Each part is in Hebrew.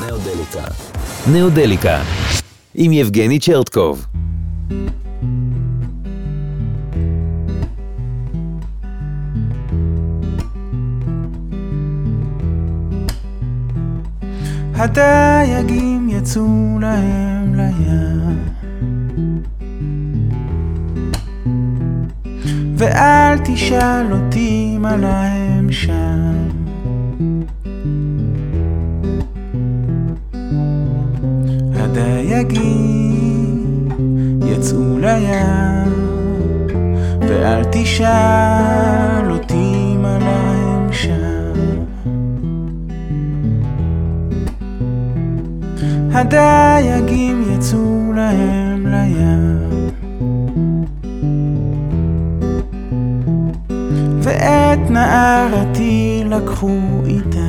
נאודליקה. נאודליקה. עם יבגני צ'רטקוב. הדייגים יצאו להם לים ואל תשאל אותי מה להם שם הדייגים יצאו לים ואל תשאל אותי מה להם שם. הדייגים יצאו להם לים ואת נערתי לקחו איתם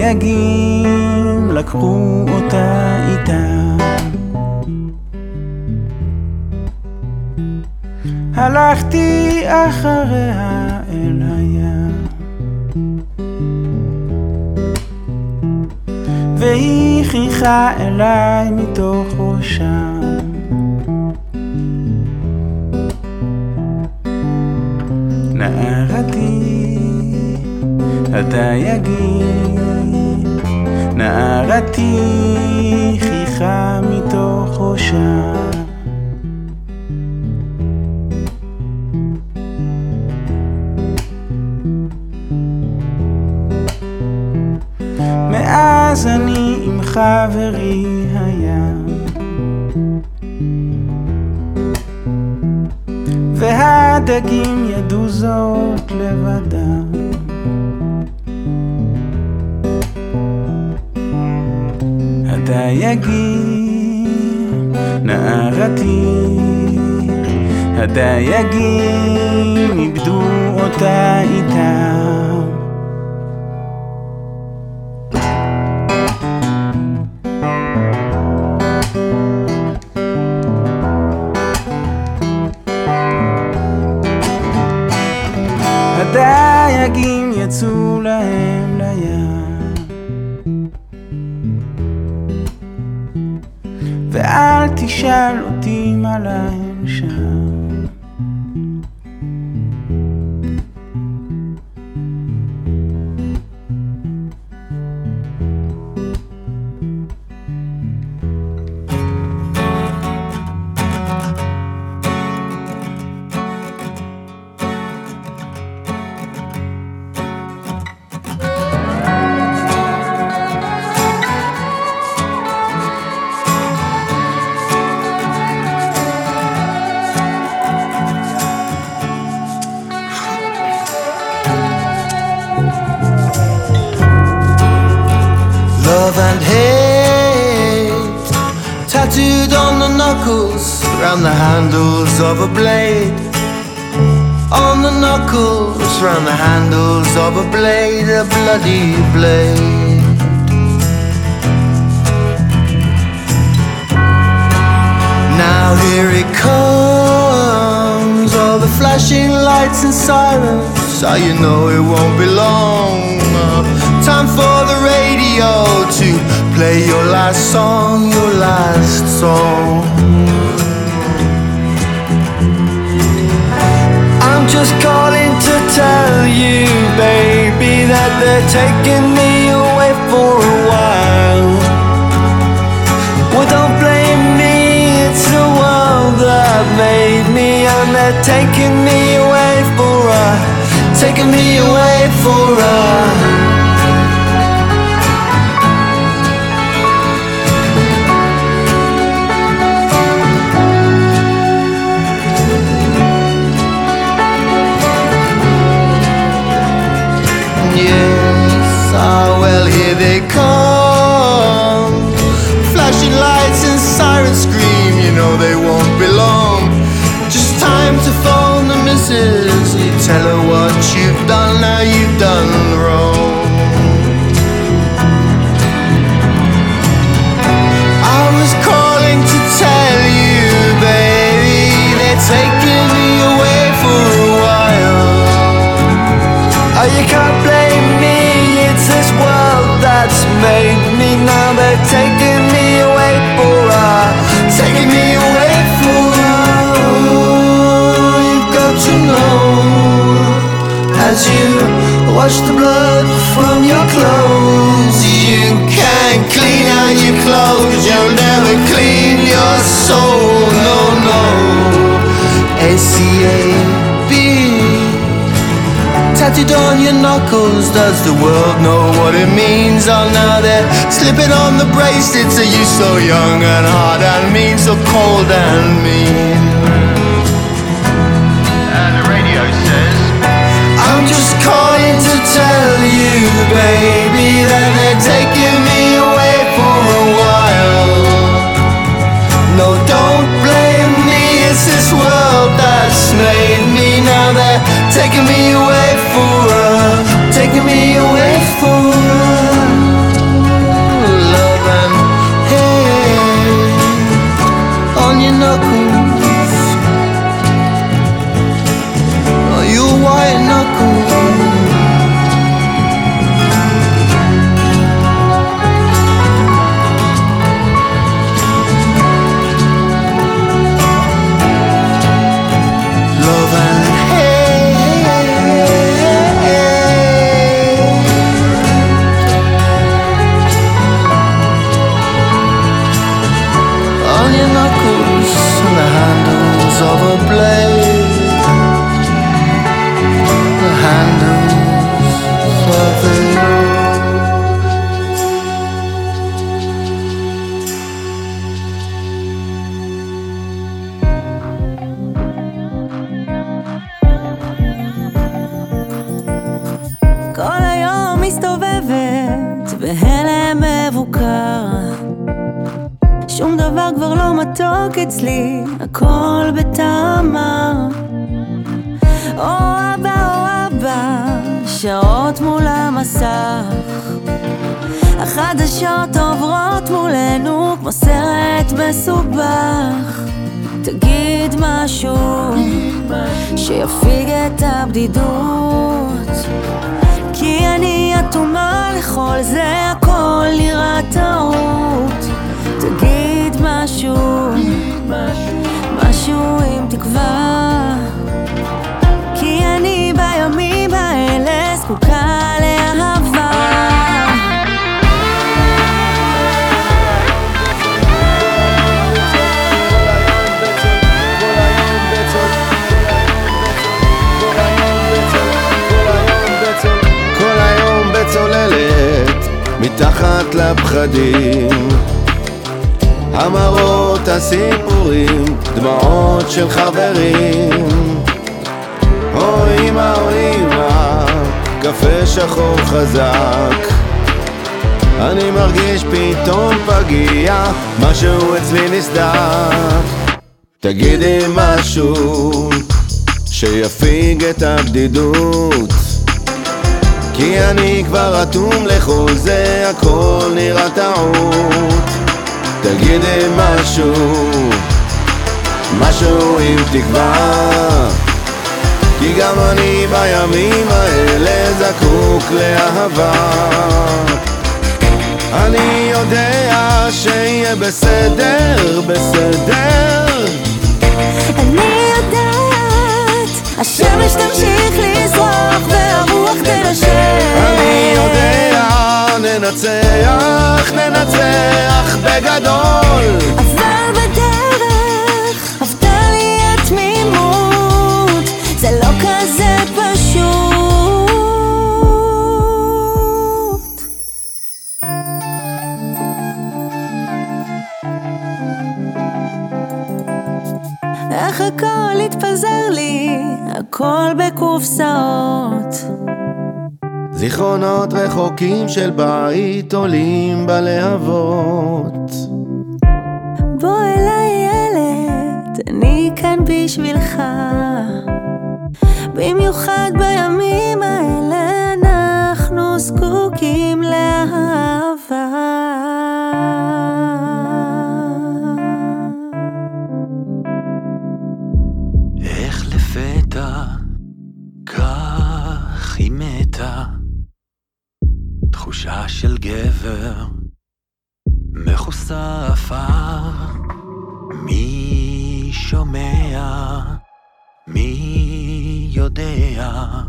הדייגים לקחו אותה איתם הלכתי אחריה אל הים. והיא חייכה אליי מתוך ראשם נערתי הדייגים נערתי חייכה מתוך ראשם מאז אני עם חברי הים. והדגים ידעו זאת לבדם הדייגים, נערתי הדייגים איבדו אותה איתם knuckles, round the handles of a blade. On the knuckles, round the handles of a blade, a bloody blade. Now here it comes, all the flashing lights and sirens. So you know it won't be long. Time for the radio to play your last song, your last song. Just calling to tell you, baby, that they're taking me away for a while. Well, don't blame me, it's the world that made me, and they're taking me away for a, taking me away for a. come. Flashing lights and sirens scream, you know they won't be long. Just time to phone the missus. You tell her what you've done, now you've done wrong. I was calling to tell you, baby, they're taking me away for a while. Oh, you can't blame that's made me now. They're taking me away for a taking me away for a you've got to know as you wash the blood from your clothes you can't clean out your clothes. You'll never clean your soul no no. ACA Tattooed on your knuckles, does the world know what it means? Oh, now they're slipping on the bracelets. Are you so young and hard and mean, so cold and mean? And the radio says, I'm just calling to tell you, baby, that they're taking me away for a while. No, don't blame me, it's this world that's made me. Now they're taking me away taking me away, fool. Loving, hey, on your knuckles. blaze. The hand מתוק אצלי, הכל בטעמה או אבא או אבא, שעות מול המסך. החדשות עוברות מולנו כמו סרט מסובך. תגיד משהו שיפיג את הבדידות. כי אני אטומה לכל זה, הכל נראה טעות. משהו, משהו עם תקווה. כי אני בימים האלה זקוקה לאהבה. מתחת לפחדים. המראות, הסיפורים, דמעות של חברים. אוי אמא, אוי אמא, קפה שחור חזק. אני מרגיש פתאום פגיע, משהו אצלי נסדק. תגידי משהו שיפיג את הבדידות. כי אני כבר אטום לכל זה, הכל נראה טעות. תגידי משהו, משהו עם תקווה. כי גם אני בימים האלה זקוק לאהבה. אני יודע שיהיה בסדר, בסדר. אני יודעת, השמש תמשיך לזרוח והרוח תנשם. אני יודע, ננצח, ננצח בגדול. אבל בדרך הכל התפזר לי, הכל בקופסאות. זיכרונות רחוקים של בית עולים בלהבות. בוא אליי ילד, אני כאן בשבילך. במיוחד בימים האלה של גבר מכוסה עפר מי שומע מי יודע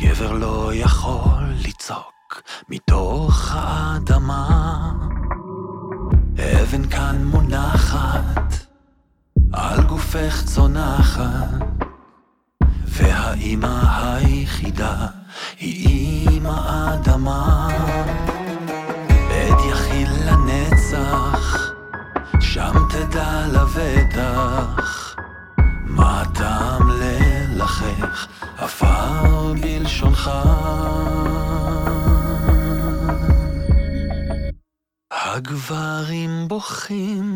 גבר לא יכול לצעוק מתוך האדמה. אבן כאן מונחת, על גופך צונחת, והאימא היחידה היא אימא אדמה. עד יחיד לנצח, שם תדע לבטח, מה הטעם ללחך, עפר בלשונך. הגברים בוכים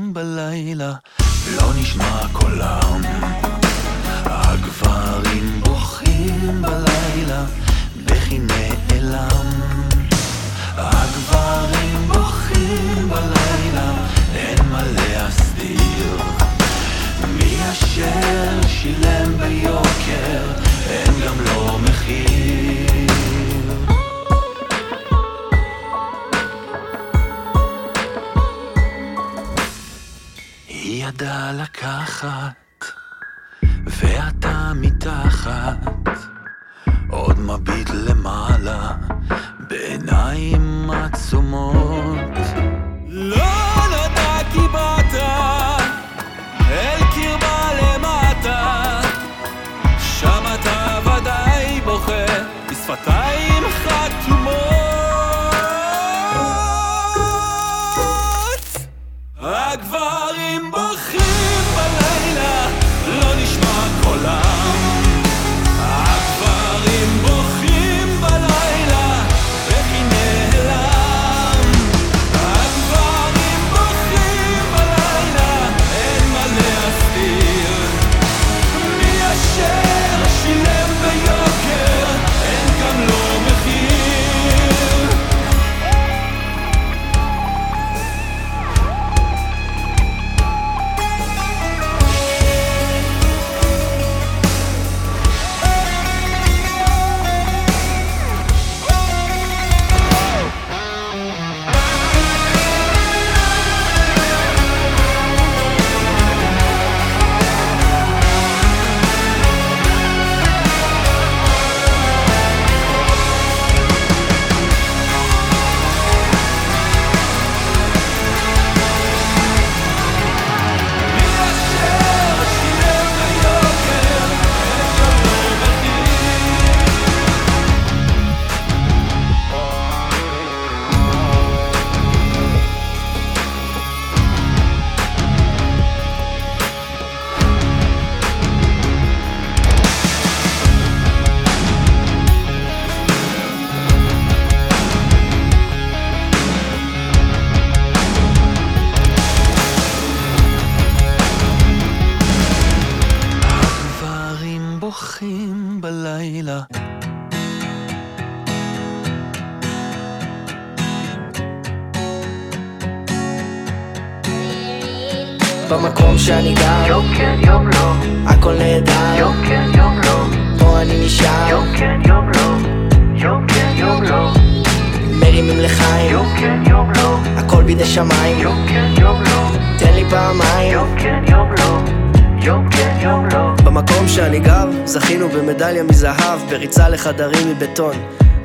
בריצה לחדרים מבטון.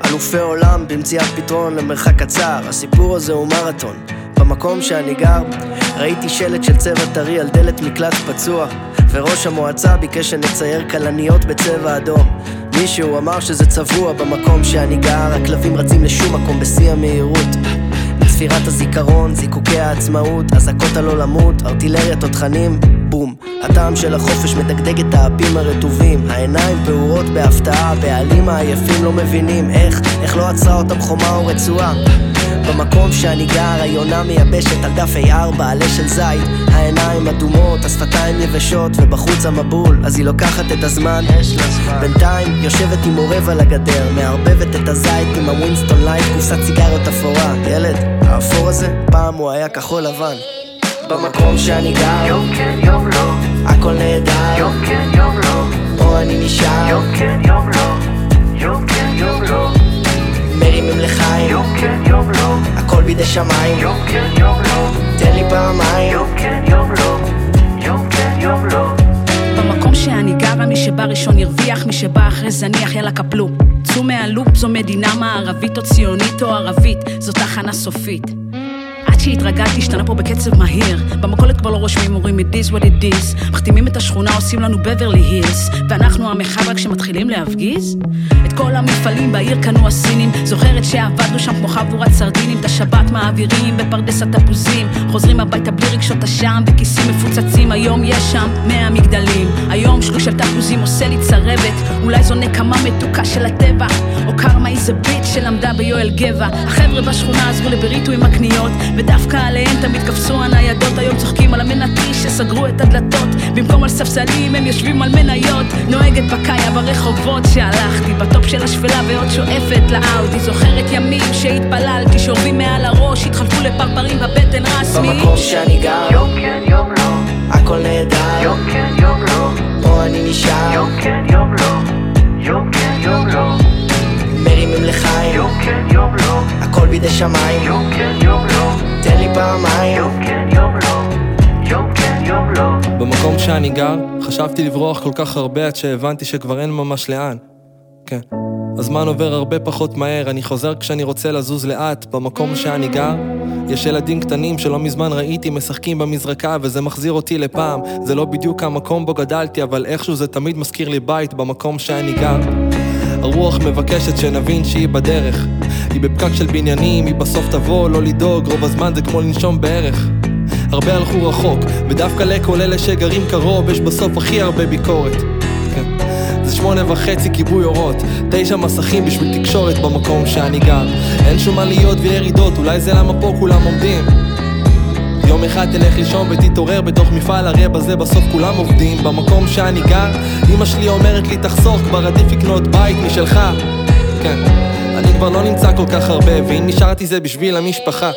אלופי עולם במציאת פתרון למרחק קצר, הסיפור הזה הוא מרתון. במקום שאני גר, ראיתי שלט של צבע טרי על דלת מקלט פצוע, וראש המועצה ביקש שנצייר כלניות בצבע אדום. מישהו אמר שזה צבוע במקום שאני גר, הכלבים רצים לשום מקום בשיא המהירות. צפירת הזיכרון, זיקוקי העצמאות, אזעקות הלא למות, ארטילריה תותחנים, בום. הטעם של החופש מדגדג את האפים הרטובים, העיניים פעורות בהפתעה, הבעלים העייפים לא מבינים איך, איך לא עצרה אותם חומה או רצועה. במקום שאני גר, היונה מייבשת על דף A4, עלה של זית, העיניים אדומות, השפתיים יבשות, ובחוץ המבול, אז היא לוקחת את הזמן. בינתיים, יושבת עם עורב על הגדר, מערבבת את הזית עם הווינסטון לייט, קופסת סיגריות אפורה. ילד, האפור הזה, פעם הוא היה כחול לבן. במקום שאני גר, יום כן יום לא, הכל נהדר, יום כן יום לא, פה אני נשאר, יום כן יום לא, יום כן יום לא, מרימים לחיים, יום כן יום לא, הכל בידי שמיים, יום כן יום לא, תן לי פעמיים. יום כן יום לא, יום כן יום לא. במקום שאני גרה מי שבא ראשון ירוויח, מי שבא אחרי זניח, יאללה קפלו. צאו מהלופ, זו מדינה מערבית או ציונית או ערבית, זו תחנה סופית. עד שהתרגלתי, השתנה פה בקצב מהיר. במכולת כבר לא רושמים, אומרים it is what it is. מחתימים את השכונה, עושים לנו בברלי הילס. ואנחנו המרחב רק כשמתחילים להפגיז? את כל המפעלים בעיר קנו הסינים. זוכרת שעבדנו שם כמו חבורת סרדינים. את השבת מעבירים בפרדס התפוזים. חוזרים הביתה בלי רגשות אשם, וכיסים מפוצצים. היום יש שם מאה מגדלים. היום שלוק של תפוזים עושה לי צרבת. אולי זו נקמה מתוקה של הטבע. או קרמה איזה ביט שלמדה ביואל גבע. החבר'ה בשכונה עזרו לבריטו עם הקניות. ודווקא עליהם תמיד קפצו הניידות. היום צוחקים על המנתי שסגרו את הדלתות. במקום על ספסלים הם יושבים על מניות. נוהגת בקאיה ברחובות שהלכתי בטופ של השפלה ועוד שואפת לאאודי זוכרת ימים שהתפללתי שורבים מעל הראש התחלפו לפרפרים בבטן רסמי במקום שאני גר, יום כן יום לא, הכל נהדר, יום כן יום לא, פה אני נשאר, יום כן יום לא, יום כן יום לא, מרימים לחיים, יום כן יום לא, הכל בידי שמיים, יום כן פעמיים, כן לא, כן לא. במקום שאני גר, חשבתי לברוח כל כך הרבה עד שהבנתי שכבר אין ממש לאן. כן. הזמן עובר הרבה פחות מהר, אני חוזר כשאני רוצה לזוז לאט. במקום שאני גר, יש ילדים קטנים שלא מזמן ראיתי משחקים במזרקה וזה מחזיר אותי לפעם. זה לא בדיוק המקום בו גדלתי, אבל איכשהו זה תמיד מזכיר לי בית במקום שאני גר. הרוח מבקשת שנבין שהיא בדרך. היא בפקק של בניינים, היא בסוף תבוא, לא לדאוג, רוב הזמן זה כמו לנשום בערך. הרבה הלכו רחוק, ודווקא לכל אלה שגרים קרוב, יש בסוף הכי הרבה ביקורת. כן. זה שמונה וחצי כיבוי אורות, תשע מסכים בשביל תקשורת במקום שאני גר. אין שום עליות וירידות, אולי זה למה פה כולם עומדים. יום אחד תלך לישון ותתעורר בתוך מפעל, הרי בזה בסוף כולם עובדים. במקום שאני גר, אמא שלי אומרת לי תחסוך, כבר עדיף לקנות בית משלך. כן, כבר לא נמצא כל כך הרבה, ואם נשארתי זה בשביל המשפחה.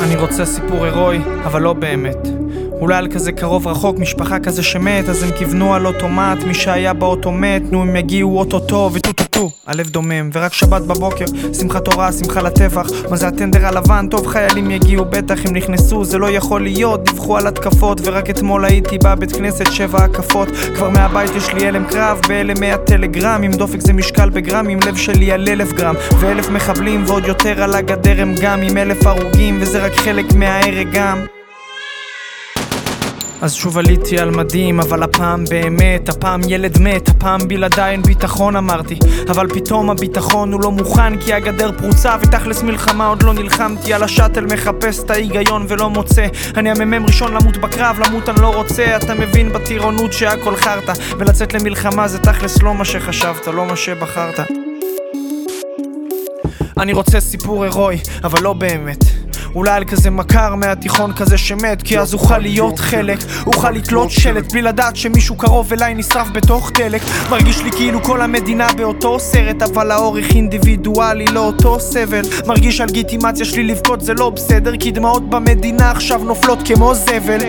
אני רוצה סיפור הירואי, אבל לא באמת. אולי על כזה קרוב רחוק, משפחה כזה שמת, אז הם כיוונו על אוטומט, מי שהיה באוטו מת, נו הם יגיעו אוטוטו וטו טו טו, הלב דומם, ורק שבת בבוקר, שמחת תורה, שמחה לטבח, מה זה הטנדר הלבן, טוב חיילים יגיעו, בטח הם נכנסו, זה לא יכול להיות, דיווחו על התקפות, ורק אתמול הייתי בבית כנסת, שבע הקפות, כבר מהבית יש לי הלם קרב, באלה מאה טלגרם, עם דופק זה משקל בגרם, עם לב שלי על אלף גרם, ואלף מחבלים, ועוד יותר על הגדר הם גם, עם אלף הרוגים, וזה רק חלק מההרג גם. אז שוב עליתי על מדים, אבל הפעם באמת, הפעם ילד מת, הפעם בלעדיי אין ביטחון אמרתי. אבל פתאום הביטחון הוא לא מוכן כי הגדר פרוצה ותכלס מלחמה עוד לא נלחמתי. על השאטל מחפש את ההיגיון ולא מוצא. אני המ"מ ראשון למות בקרב, למות אני לא רוצה. אתה מבין בטירונות שהכל חרטא. ולצאת למלחמה זה תכלס לא מה שחשבת, לא מה שבחרת. אני רוצה סיפור הירואי, אבל לא באמת אולי על כזה מכר מהתיכון כזה שמת כי אז אוכל להיות חלק אוכל לתלות שלט בלי לדעת שמישהו קרוב אליי נשרף בתוך דלק. מרגיש לי כאילו כל המדינה באותו סרט אבל האורך אינדיבידואלי לא אותו סבל. מרגיש הלגיטימציה שלי לבכות זה לא בסדר כי דמעות במדינה עכשיו נופלות כמו זבל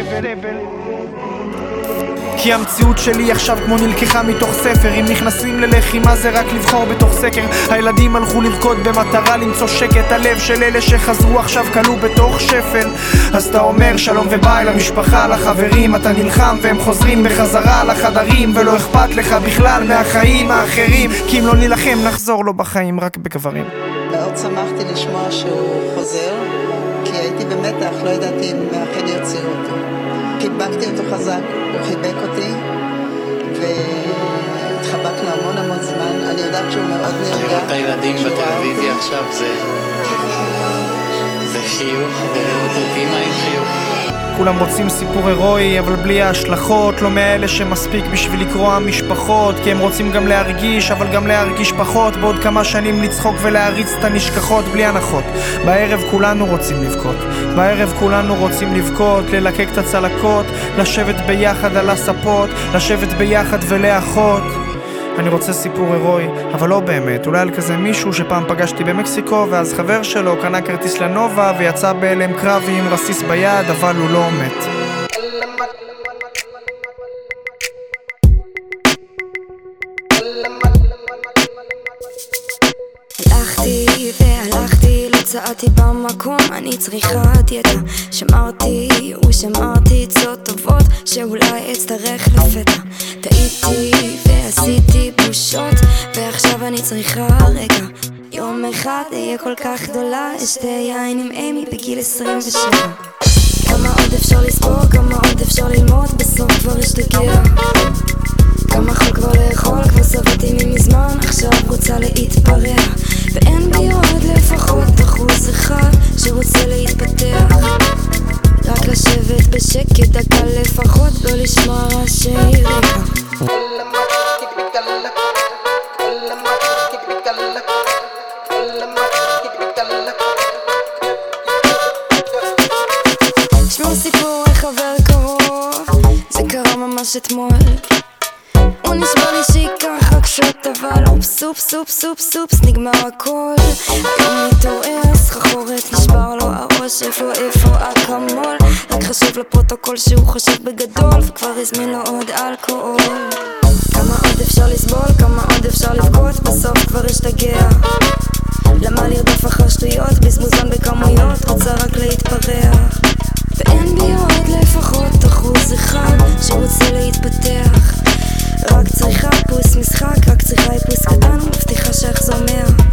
כי המציאות שלי עכשיו כמו נלקחה מתוך ספר. אם נכנסים ללחימה זה רק לבחור בתוך סקר. הילדים הלכו לרקוד במטרה למצוא שקט. הלב של אלה שחזרו עכשיו כלוא בתוך שפל. אז אתה אומר שלום וביי למשפחה, לחברים. אתה נלחם והם חוזרים בחזרה לחדרים ולא אכפת לך בכלל מהחיים האחרים. כי אם לא נילחם נחזור לו בחיים רק בגברים. מאוד שמחתי לשמוע שהוא חוזר, כי הייתי במתח, לא ידעתי אם אכן יוציאו אותו. חיבקתי אותו חזק, הוא חיבק אותי, והתחבקנו המון המון זמן. אני יודעת שהוא מאוד נרגע. לראות את הילדים בטלוויזיה. עכשיו זה... זה חיוך, ולראות את אימא עם חיוך. כולם רוצים סיפור הירואי, אבל בלי ההשלכות, לא מאלה שמספיק בשביל לקרוע משפחות, כי הם רוצים גם להרגיש, אבל גם להרגיש פחות, בעוד כמה שנים לצחוק ולהריץ את הנשכחות בלי הנחות. בערב כולנו רוצים לבכות, בערב כולנו רוצים לבכות, ללקק את הצלקות, לשבת ביחד על הספות, לשבת ביחד ולאחות. אני רוצה סיפור הירואי, אבל לא באמת, אולי על כזה מישהו שפעם פגשתי במקסיקו, ואז חבר שלו קנה כרטיס לנובה, ויצא בהלם קרבי עם רסיס ביד, אבל הוא לא מת. צעדתי במקום, אני צריכה דיאטה. שמרתי ושמרתי עצות טובות, שאולי אצטרך לפתע. טעיתי ועשיתי בושות, ועכשיו אני צריכה רגע. יום אחד אהיה כל כך גדולה, אשתה יין עם אימי בגיל 27. כמה עוד אפשר לספור, כמה עוד אפשר ללמוד, בסוף כבר אשתגע. כמה יכול כבר לאכול, כבר שבעתי ממזמן, עכשיו רוצה להתפרע. ואין בי עוד לפחות אחוז אחד שרוצה להתפתח. רק לשבת בשקט דקה לפחות, לא לשמוע רעשי רקע. אתמול. הוא נשבע לי שייקח רק שוט אבל אופס אופס אופס אופס אופס נגמר הכל. היום מתעורר סחרחורת נשבר לו הראש איפה איפה אקמול? רק חשוב לפרוטוקול שהוא חושב בגדול וכבר הזמין לו עוד אלכוהול. כמה עוד אפשר לסבול כמה עוד אפשר לבכות בסוף כבר אשתגע למה לרדוף אחר שטויות בזבוזן בכמויות רוצה רק להתפרע. ואין בי עוד לפחות אחוז אחד שרוצה להתפתח רק צריכה פוס משחק, רק צריכה איפוס קטן מבטיחה שאחזור מאה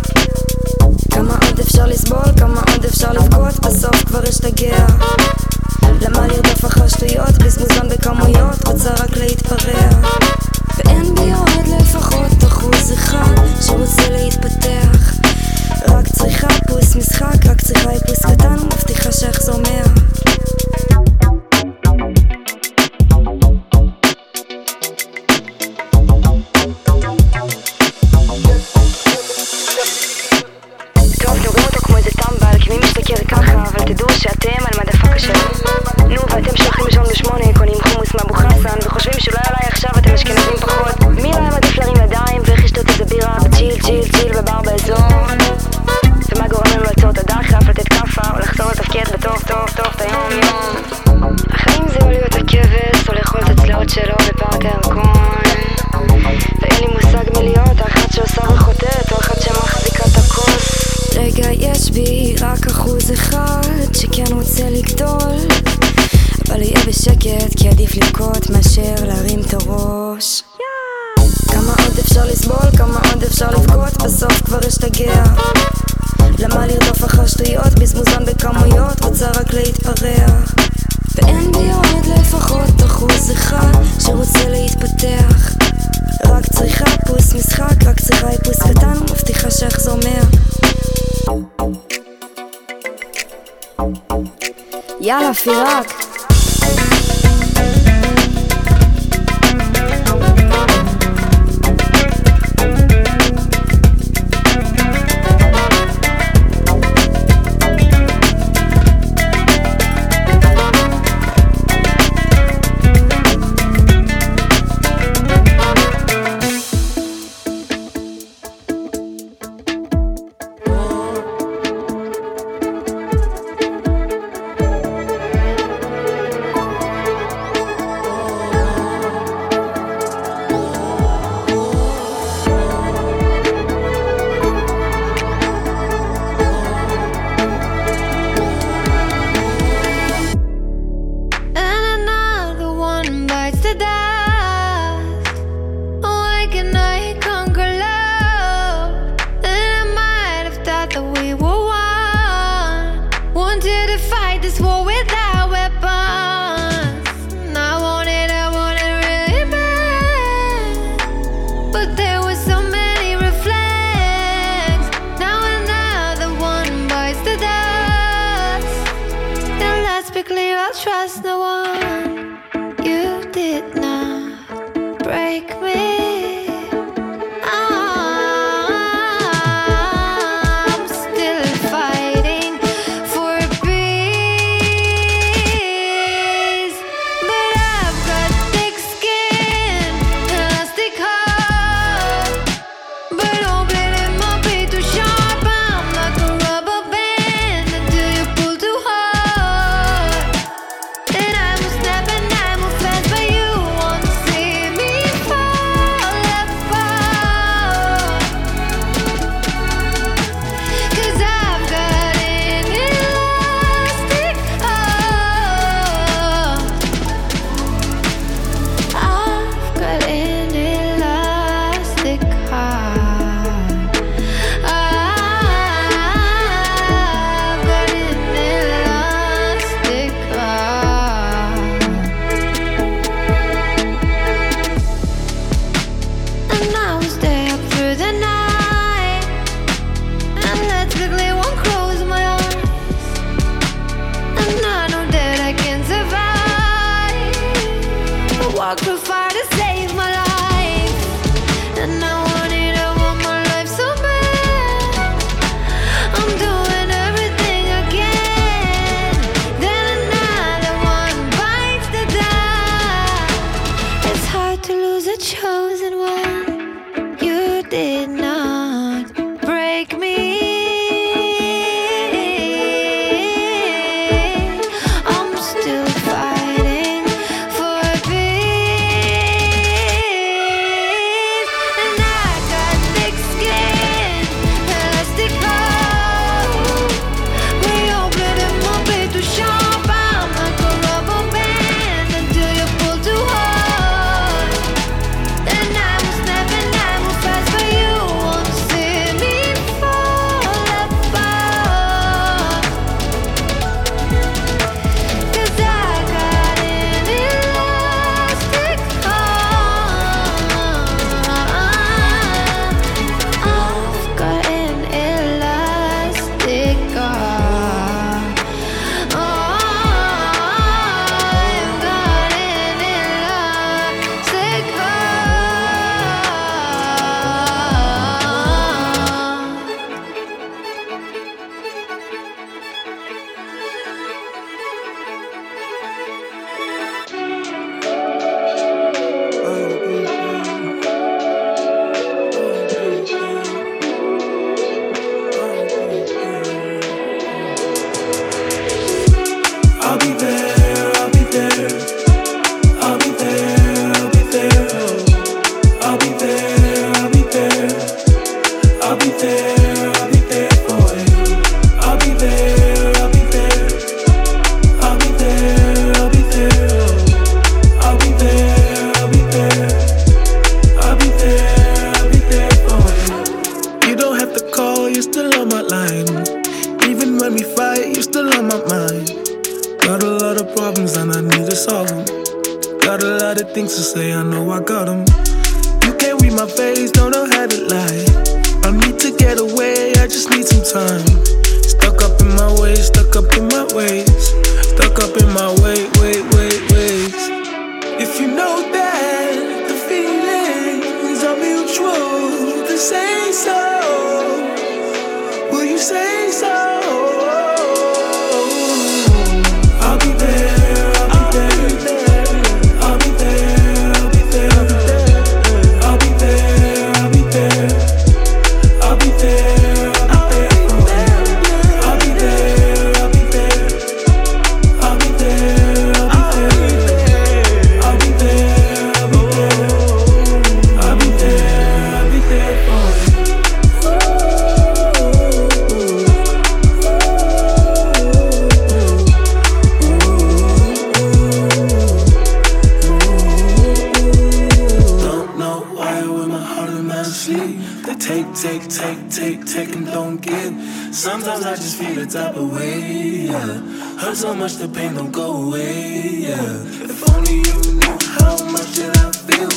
take, take, take, take and don't give. Sometimes I just feel it type of way, yeah. Hurt so much the pain don't go away, yeah. If only you knew how much that I feel.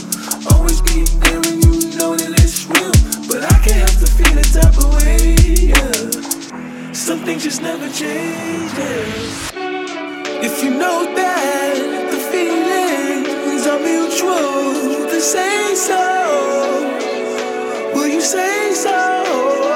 Always be there when you know that it's real. But I can't help to feel the type of way, yeah. Some things just never change. If you know that the feelings are mutual, the say so say so.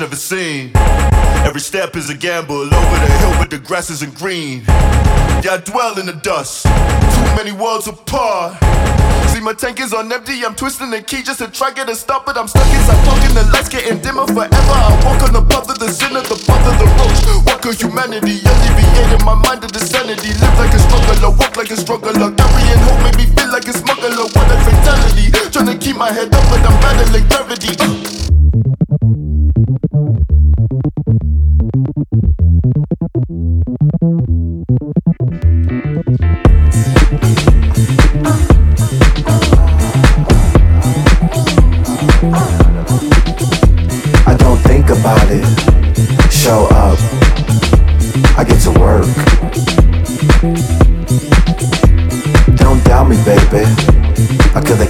never seen. Every step is a gamble over the hill, but the grass isn't green. Yeah, I dwell in the dust, too many worlds apart. See, my tank is on empty, I'm twisting the key just to try get a stop, but I'm stuck inside poking the lights getting dimmer forever. I walk on the path of the sinner, the path of the roach. Walk of humanity, alleviating my mind of the sanity. Live like a struggler, walk like a struggler. Carrying hope made me feel like a smuggler. What a fatality, trying to keep my head up, but I'm battling gravity. Uh. I could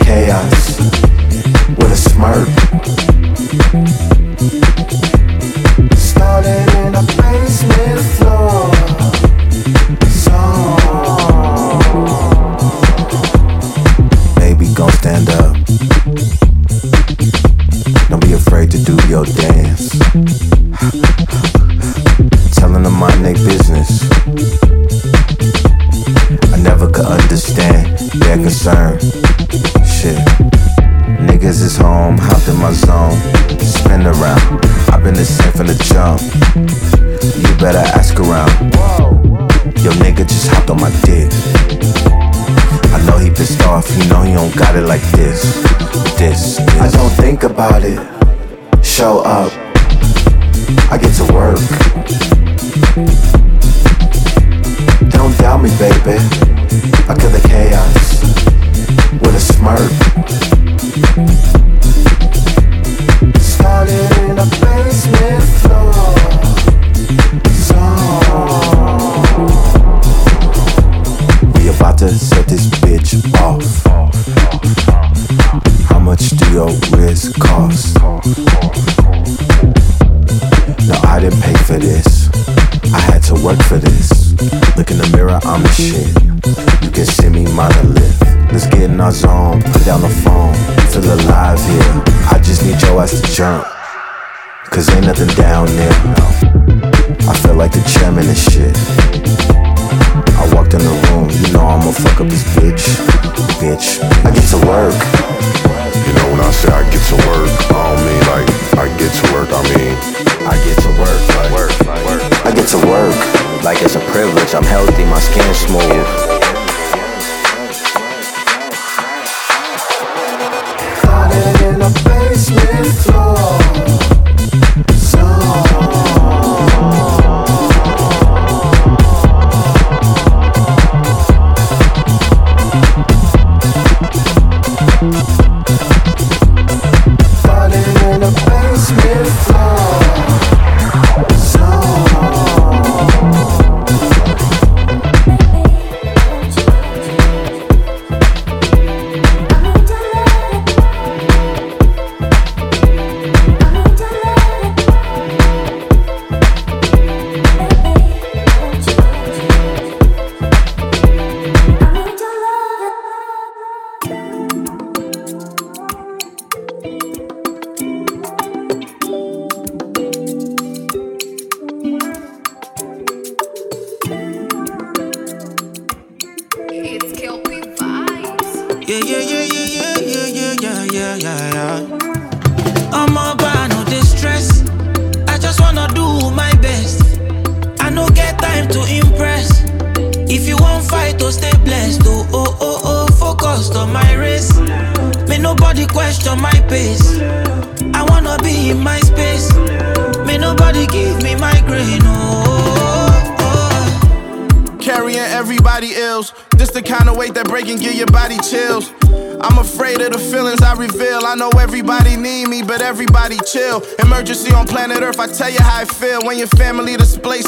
I get to work, like it's a privilege. I'm healthy, my skin smooth.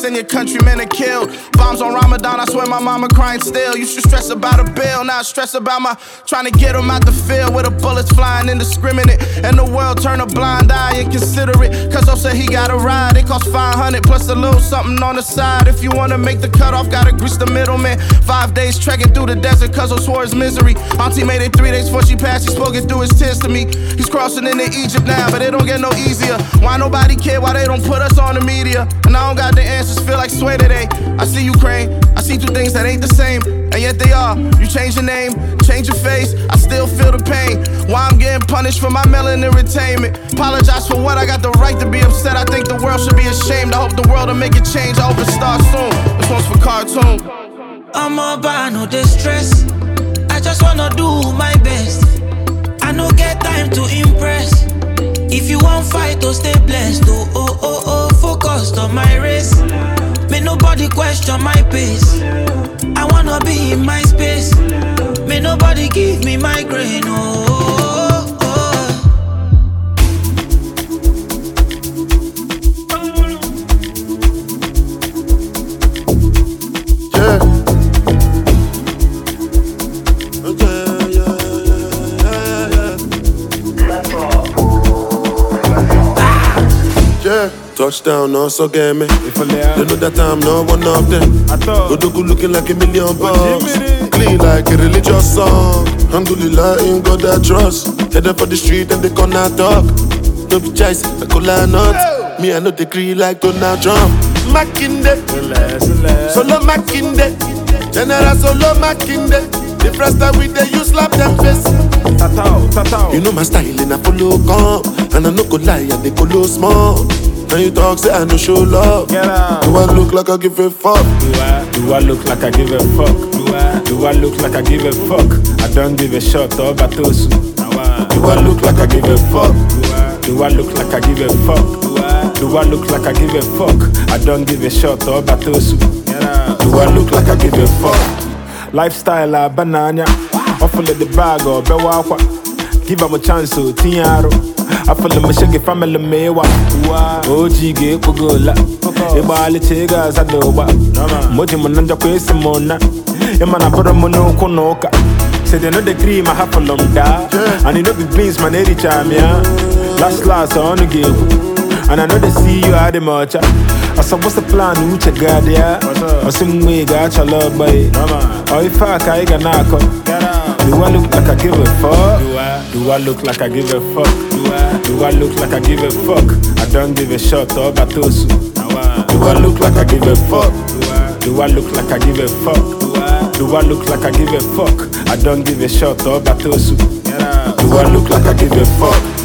in your cut. Not stress about my trying to get them out the field with the bullets flying indiscriminate. And the world turn a blind eye and consider it. Cause I said he got a ride, it cost 500 plus a little something on the side. If you wanna make the cutoff, gotta grease the middleman. Five days trekking through the desert, cause I swore his misery. Auntie made it three days before she passed, he spoke it through his tears to me. He's crossing into Egypt now, but it don't get no easier. Why nobody care? Why they don't put us on the media? And I don't got the answers, feel like sway today. I see Ukraine, I see two things that ain't the same, and yet they are. You change your name, change your face, I still feel the pain. Why I'm getting punished for my melanin entertainment. Apologize for what I got the right to be upset. I think the world should be ashamed. I hope the world will make a change. I hope it starts soon. This one's for cartoon. I'm a bar, no distress. I just wanna do my best. I no get time to impress. If you want fight, to stay blessed. Oh, oh, oh, oh, focused on my race. May nobody question my pace. I wanna be in my space. May nobody give me migraine. Oh, touchdown, no so get me. They know that I'm not one of them. Godogu looking like a million bucks. Clean like a religious song. Alhamdulillah, in God I trust. Headed for the street and they corner talk. No be choice, I could lie not. Me, I know the agree like Donald Trump. Makinde, solo Makinde, General solo Makinde. The first time we dey use slap them face. You know my style in a follow come, and I no go lie, I dey follow small. And you talk say I no show love. Do I look like I give a fuck? Do I, do I look like I give a fuck? Do I, do I look like I give a fuck? I don't give a shot oh, or batosu. Do I look like I give a fuck? Do I look like I give a fuck? Do I look like I give a fuck? I don't give a shot oh, or batosu. Do I look like I give a fuck? Lifestyle a banana. Offle the bag oh, or bewakwa. Give him a chance to tiaro. I feel my shaggy family mewa. OG ge kugola. Ibali chega zadoba. Moji mananja kwesi mona. Emana pura mono konoka. Say they know the cream I have for long da. And you know the beans man eri chamia. Last last on the give. And I know they see you at the much. I said, what's the plan? Which you got there? I said, mm, we got your love, boy. Oh, if I can, I can Do I look like I give a fuck? Do I, do I look like I give a fuck? Do I, do I look like I give a fuck? I don't give a shot or batosu. Do I look like I give a fuck? Do I look like I give a fuck? Do I look like I give a fuck? I don't give a shot or batosu. Do I look like I give a fuck?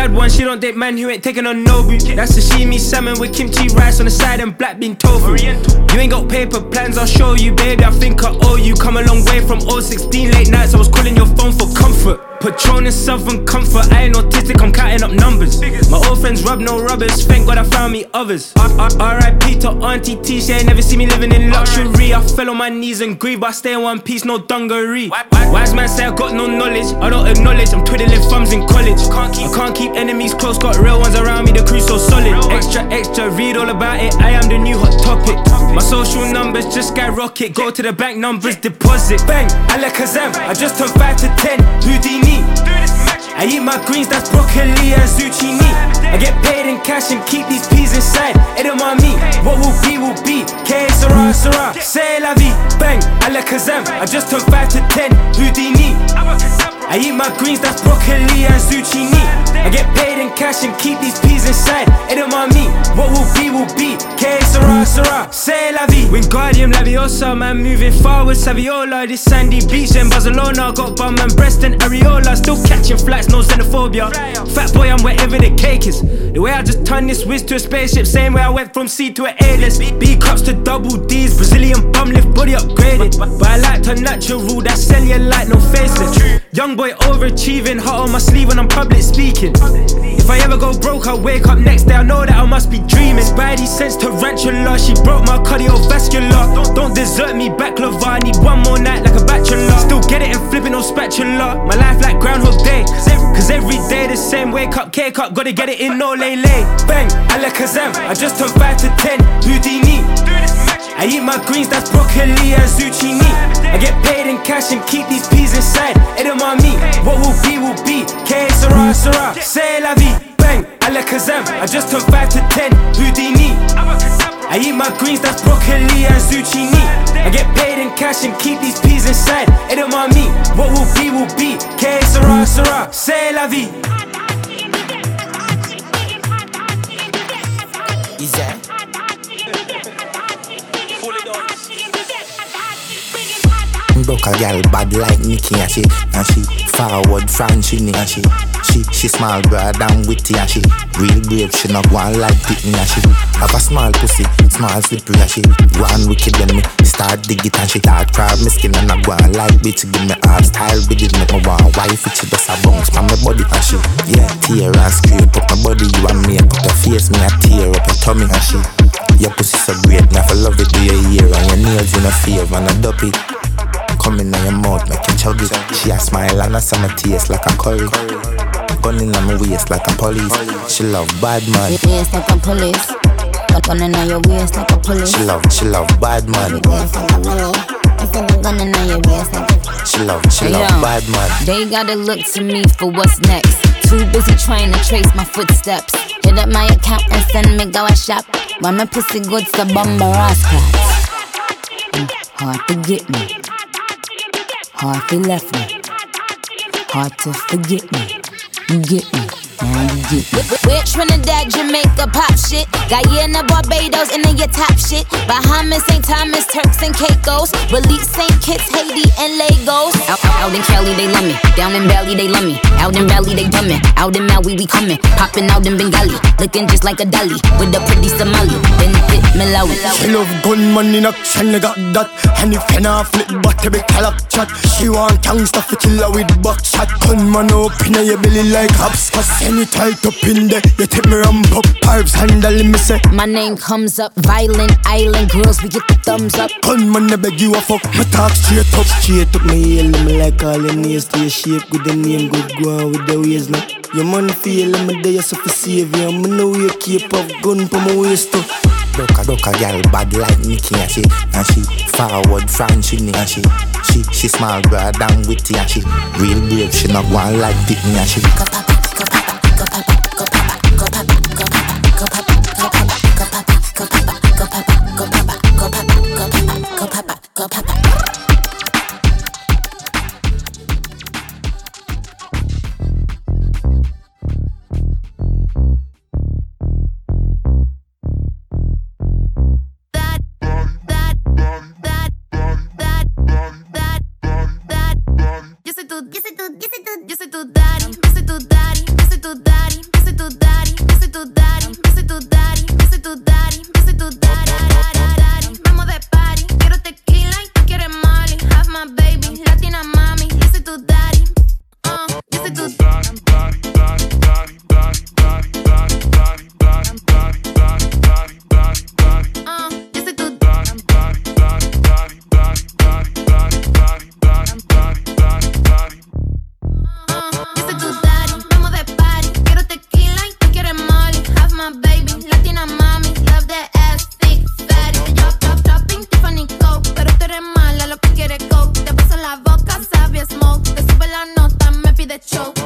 Bad one, she don't date man who ain't taking on no boot. That's sashimi salmon with kimchi rice on the side and black bean tofu. You ain't got paper plans, I'll show you, baby. I think I owe you. Come a long way from 016 late nights. I was calling your phone for comfort. Patron Southern Comfort. I ain't autistic, I'm counting up numbers. My old friends rub no rubbers. Thank God I found me others. R.I.P. to Auntie T. She ain't never see me living in luxury. I fell on my knees and grieve, but I stay in one piece, no dungaree. Wise man say I got no knowledge. I don't acknowledge. I'm twiddling thumbs in college. I can't keep enemies close, got real ones around me. The crew so solid. Extra, extra, read all about it. I am the new hot topic. My social numbers just skyrocket. Go to the bank numbers, deposit. Bang, Alakazam. I just turned 5 to 10. Houdini. I eat my greens, that's broccoli and zucchini. I get paid in cash and keep these peas inside. Edamame, what will be, will be. K, Sarah, Sarah. Say la vie. Bang, Alakazam. I just turned 5 to 10. Houdini. I eat my greens, that's broccoli and zucchini. I get paid in cash and keep these peas inside. Edamame, what will be, will be. K, Sarah, Sarah. Say la vie. Wingardium Laviosa, man, moving forward. Saviola, this sandy beach in Barcelona. Got bum and breast and areola. Still catching flights, no xenophobia. Fat boy, I'm wherever the cake is. The way I just turned this whiz to a spaceship, same way I went from C to an A-list. B cups to double D's, Brazilian bum lift, body upgraded. But I like her natural, that's cellulite, no facelift. Young boy overachieving, hot on my sleeve when I'm public speaking. If I ever go broke, I'll wake up next day, I know that I must be dreaming. Spidey sense tarantula, she broke my cardiovascular. Don't, desert me, baklava, I need one more night like a bachelor. Still get it and flipping no spatula. My life like Groundhog Day. Cause every day the same, wake up, cake up, gotta get it in, no lay lay. Bang, Alakazam, I just turned 5 to 10, Houdini. I eat my greens, that's broccoli and zucchini. I get paid in cash and keep these peas inside. Edamame, what will be, will be. K, Sarah, Sarah. Say la vie. Bang, Alakazam. I just turned 5 to 10, Houdini. I eat my greens, that's broccoli and zucchini. I get paid in cash and keep these peas inside. Edamame, what will be, will be. K, Sarah, Sarah. Say la vie. Is that? Broke a gal bad like Nikki and she and she forward Francini and she she she small broad and witty and she real brave she not one like Pitney and she have a small pussy small slippery and she one on wicked when me start dig it and she start crab me skin and I go on like bitch give me hard style with it make me want wife it she just a bounce from my body and she yeah tear and scrape up my body you and me up your face me a tear up your tummy and she your pussy so great, me I love it do your ear and your nails in a favor and a dopey Come in your mouth, make you chuggy. She a smile and a summer taste like a curry. Gun in my waist like a police. She love bad man. Waist like a police. Gun- in your waist like a police. She love, she love bad man. Waist like a police. Gun in your waist like a She love, she love bad man. They gotta look to me for what's next. Too busy trying to trace my footsteps. Hit up my account and send me go a shop. When my pussy good, so bumper ass. Mm, Hard to get me. Hard to left me. Hard to forget me. You get me. Now you get me. We're Trinidad, Jamaica, pop shit. Guyana, Barbados, and then your top shit. Bahamas, St. Thomas, Turks and Caicos. Belize, St. Kitts, Haiti, and Lagos. Out, out in Cali, they love me. Down in Bali, they love me. Out in Bali, they dumb. Out in Maui, we coming. Popping out in Bengali. Looking just like a dolly. With a pretty Somali. Then hit Malawi. She love gunman in action, I got that And if you not flip but every clock chat She want gangsta fi kill her with buckshot Gunman up in your belly like hops Cause any tight up in there You take me ramp up Pipes handle me say My name comes up, violent island girls, we get the thumbs up. Gunman I beg you a fuck Me talk straight up. Straight up me hail me like all your nails To your shape good the name good go on with the ways now Your man feel me there so for save you Me know you keep up gun for my waist too Duck a duck a gal bad like Nicky and she and she forward French in it and she she she small broad and witty and she real brave she not one like Pitney and she cosas let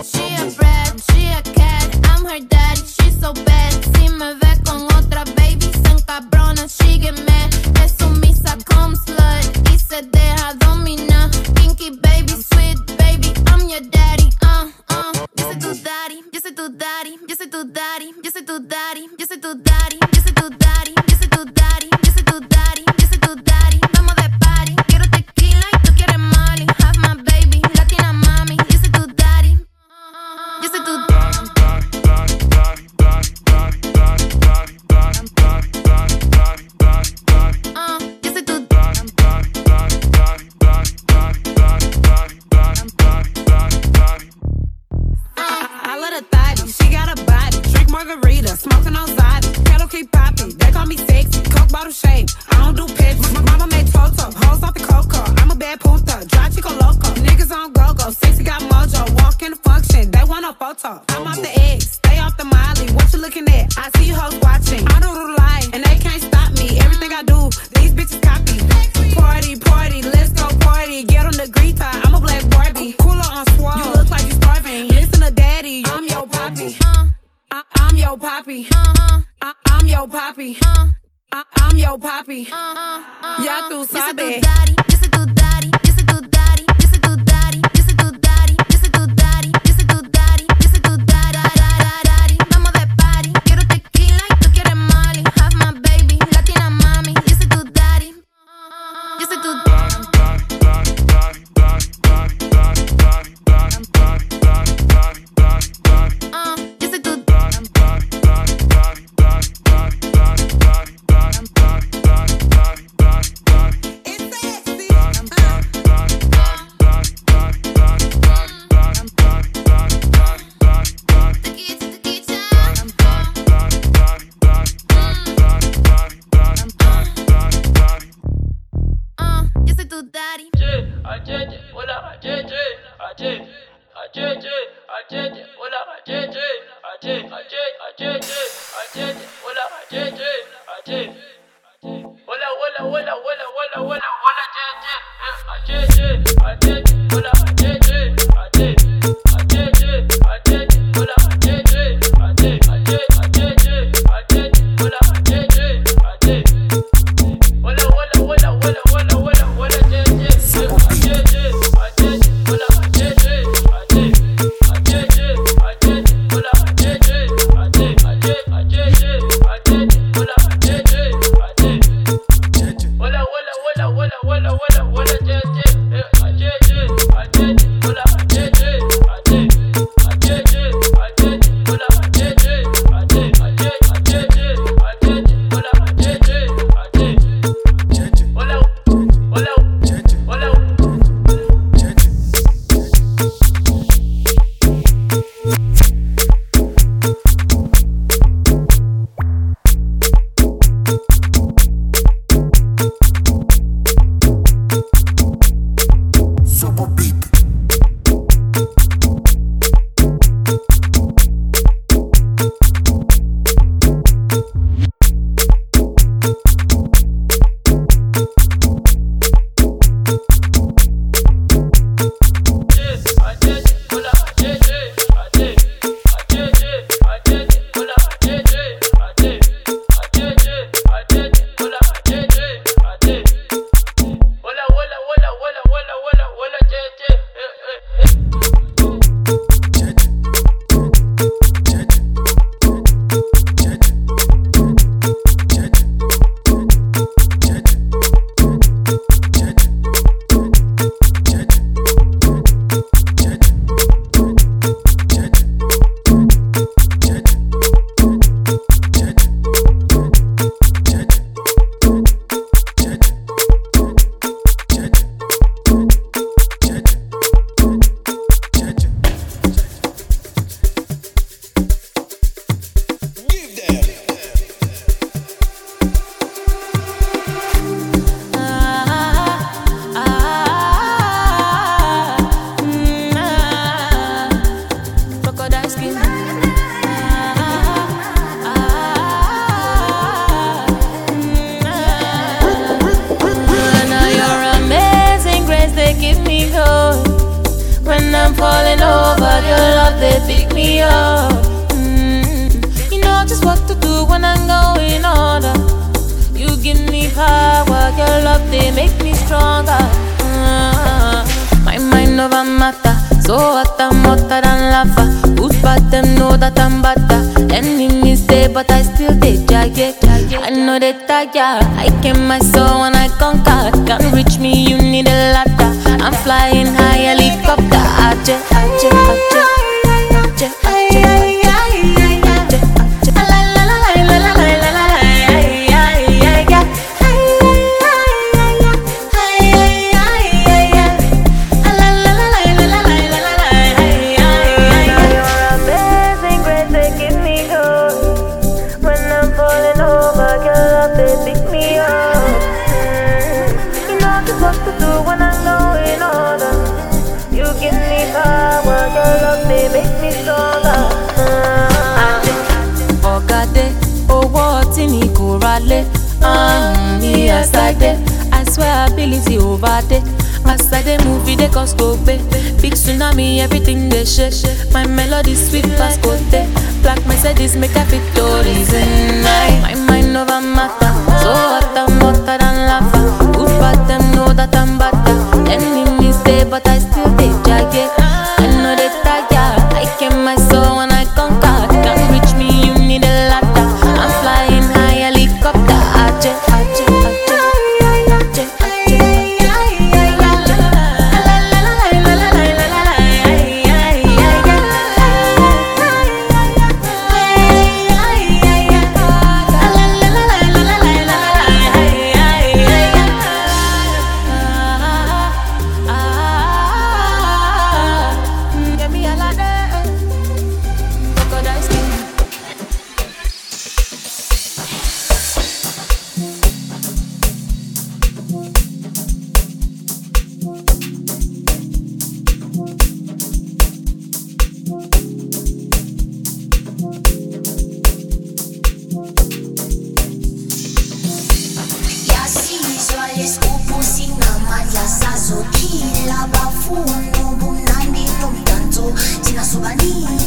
Party.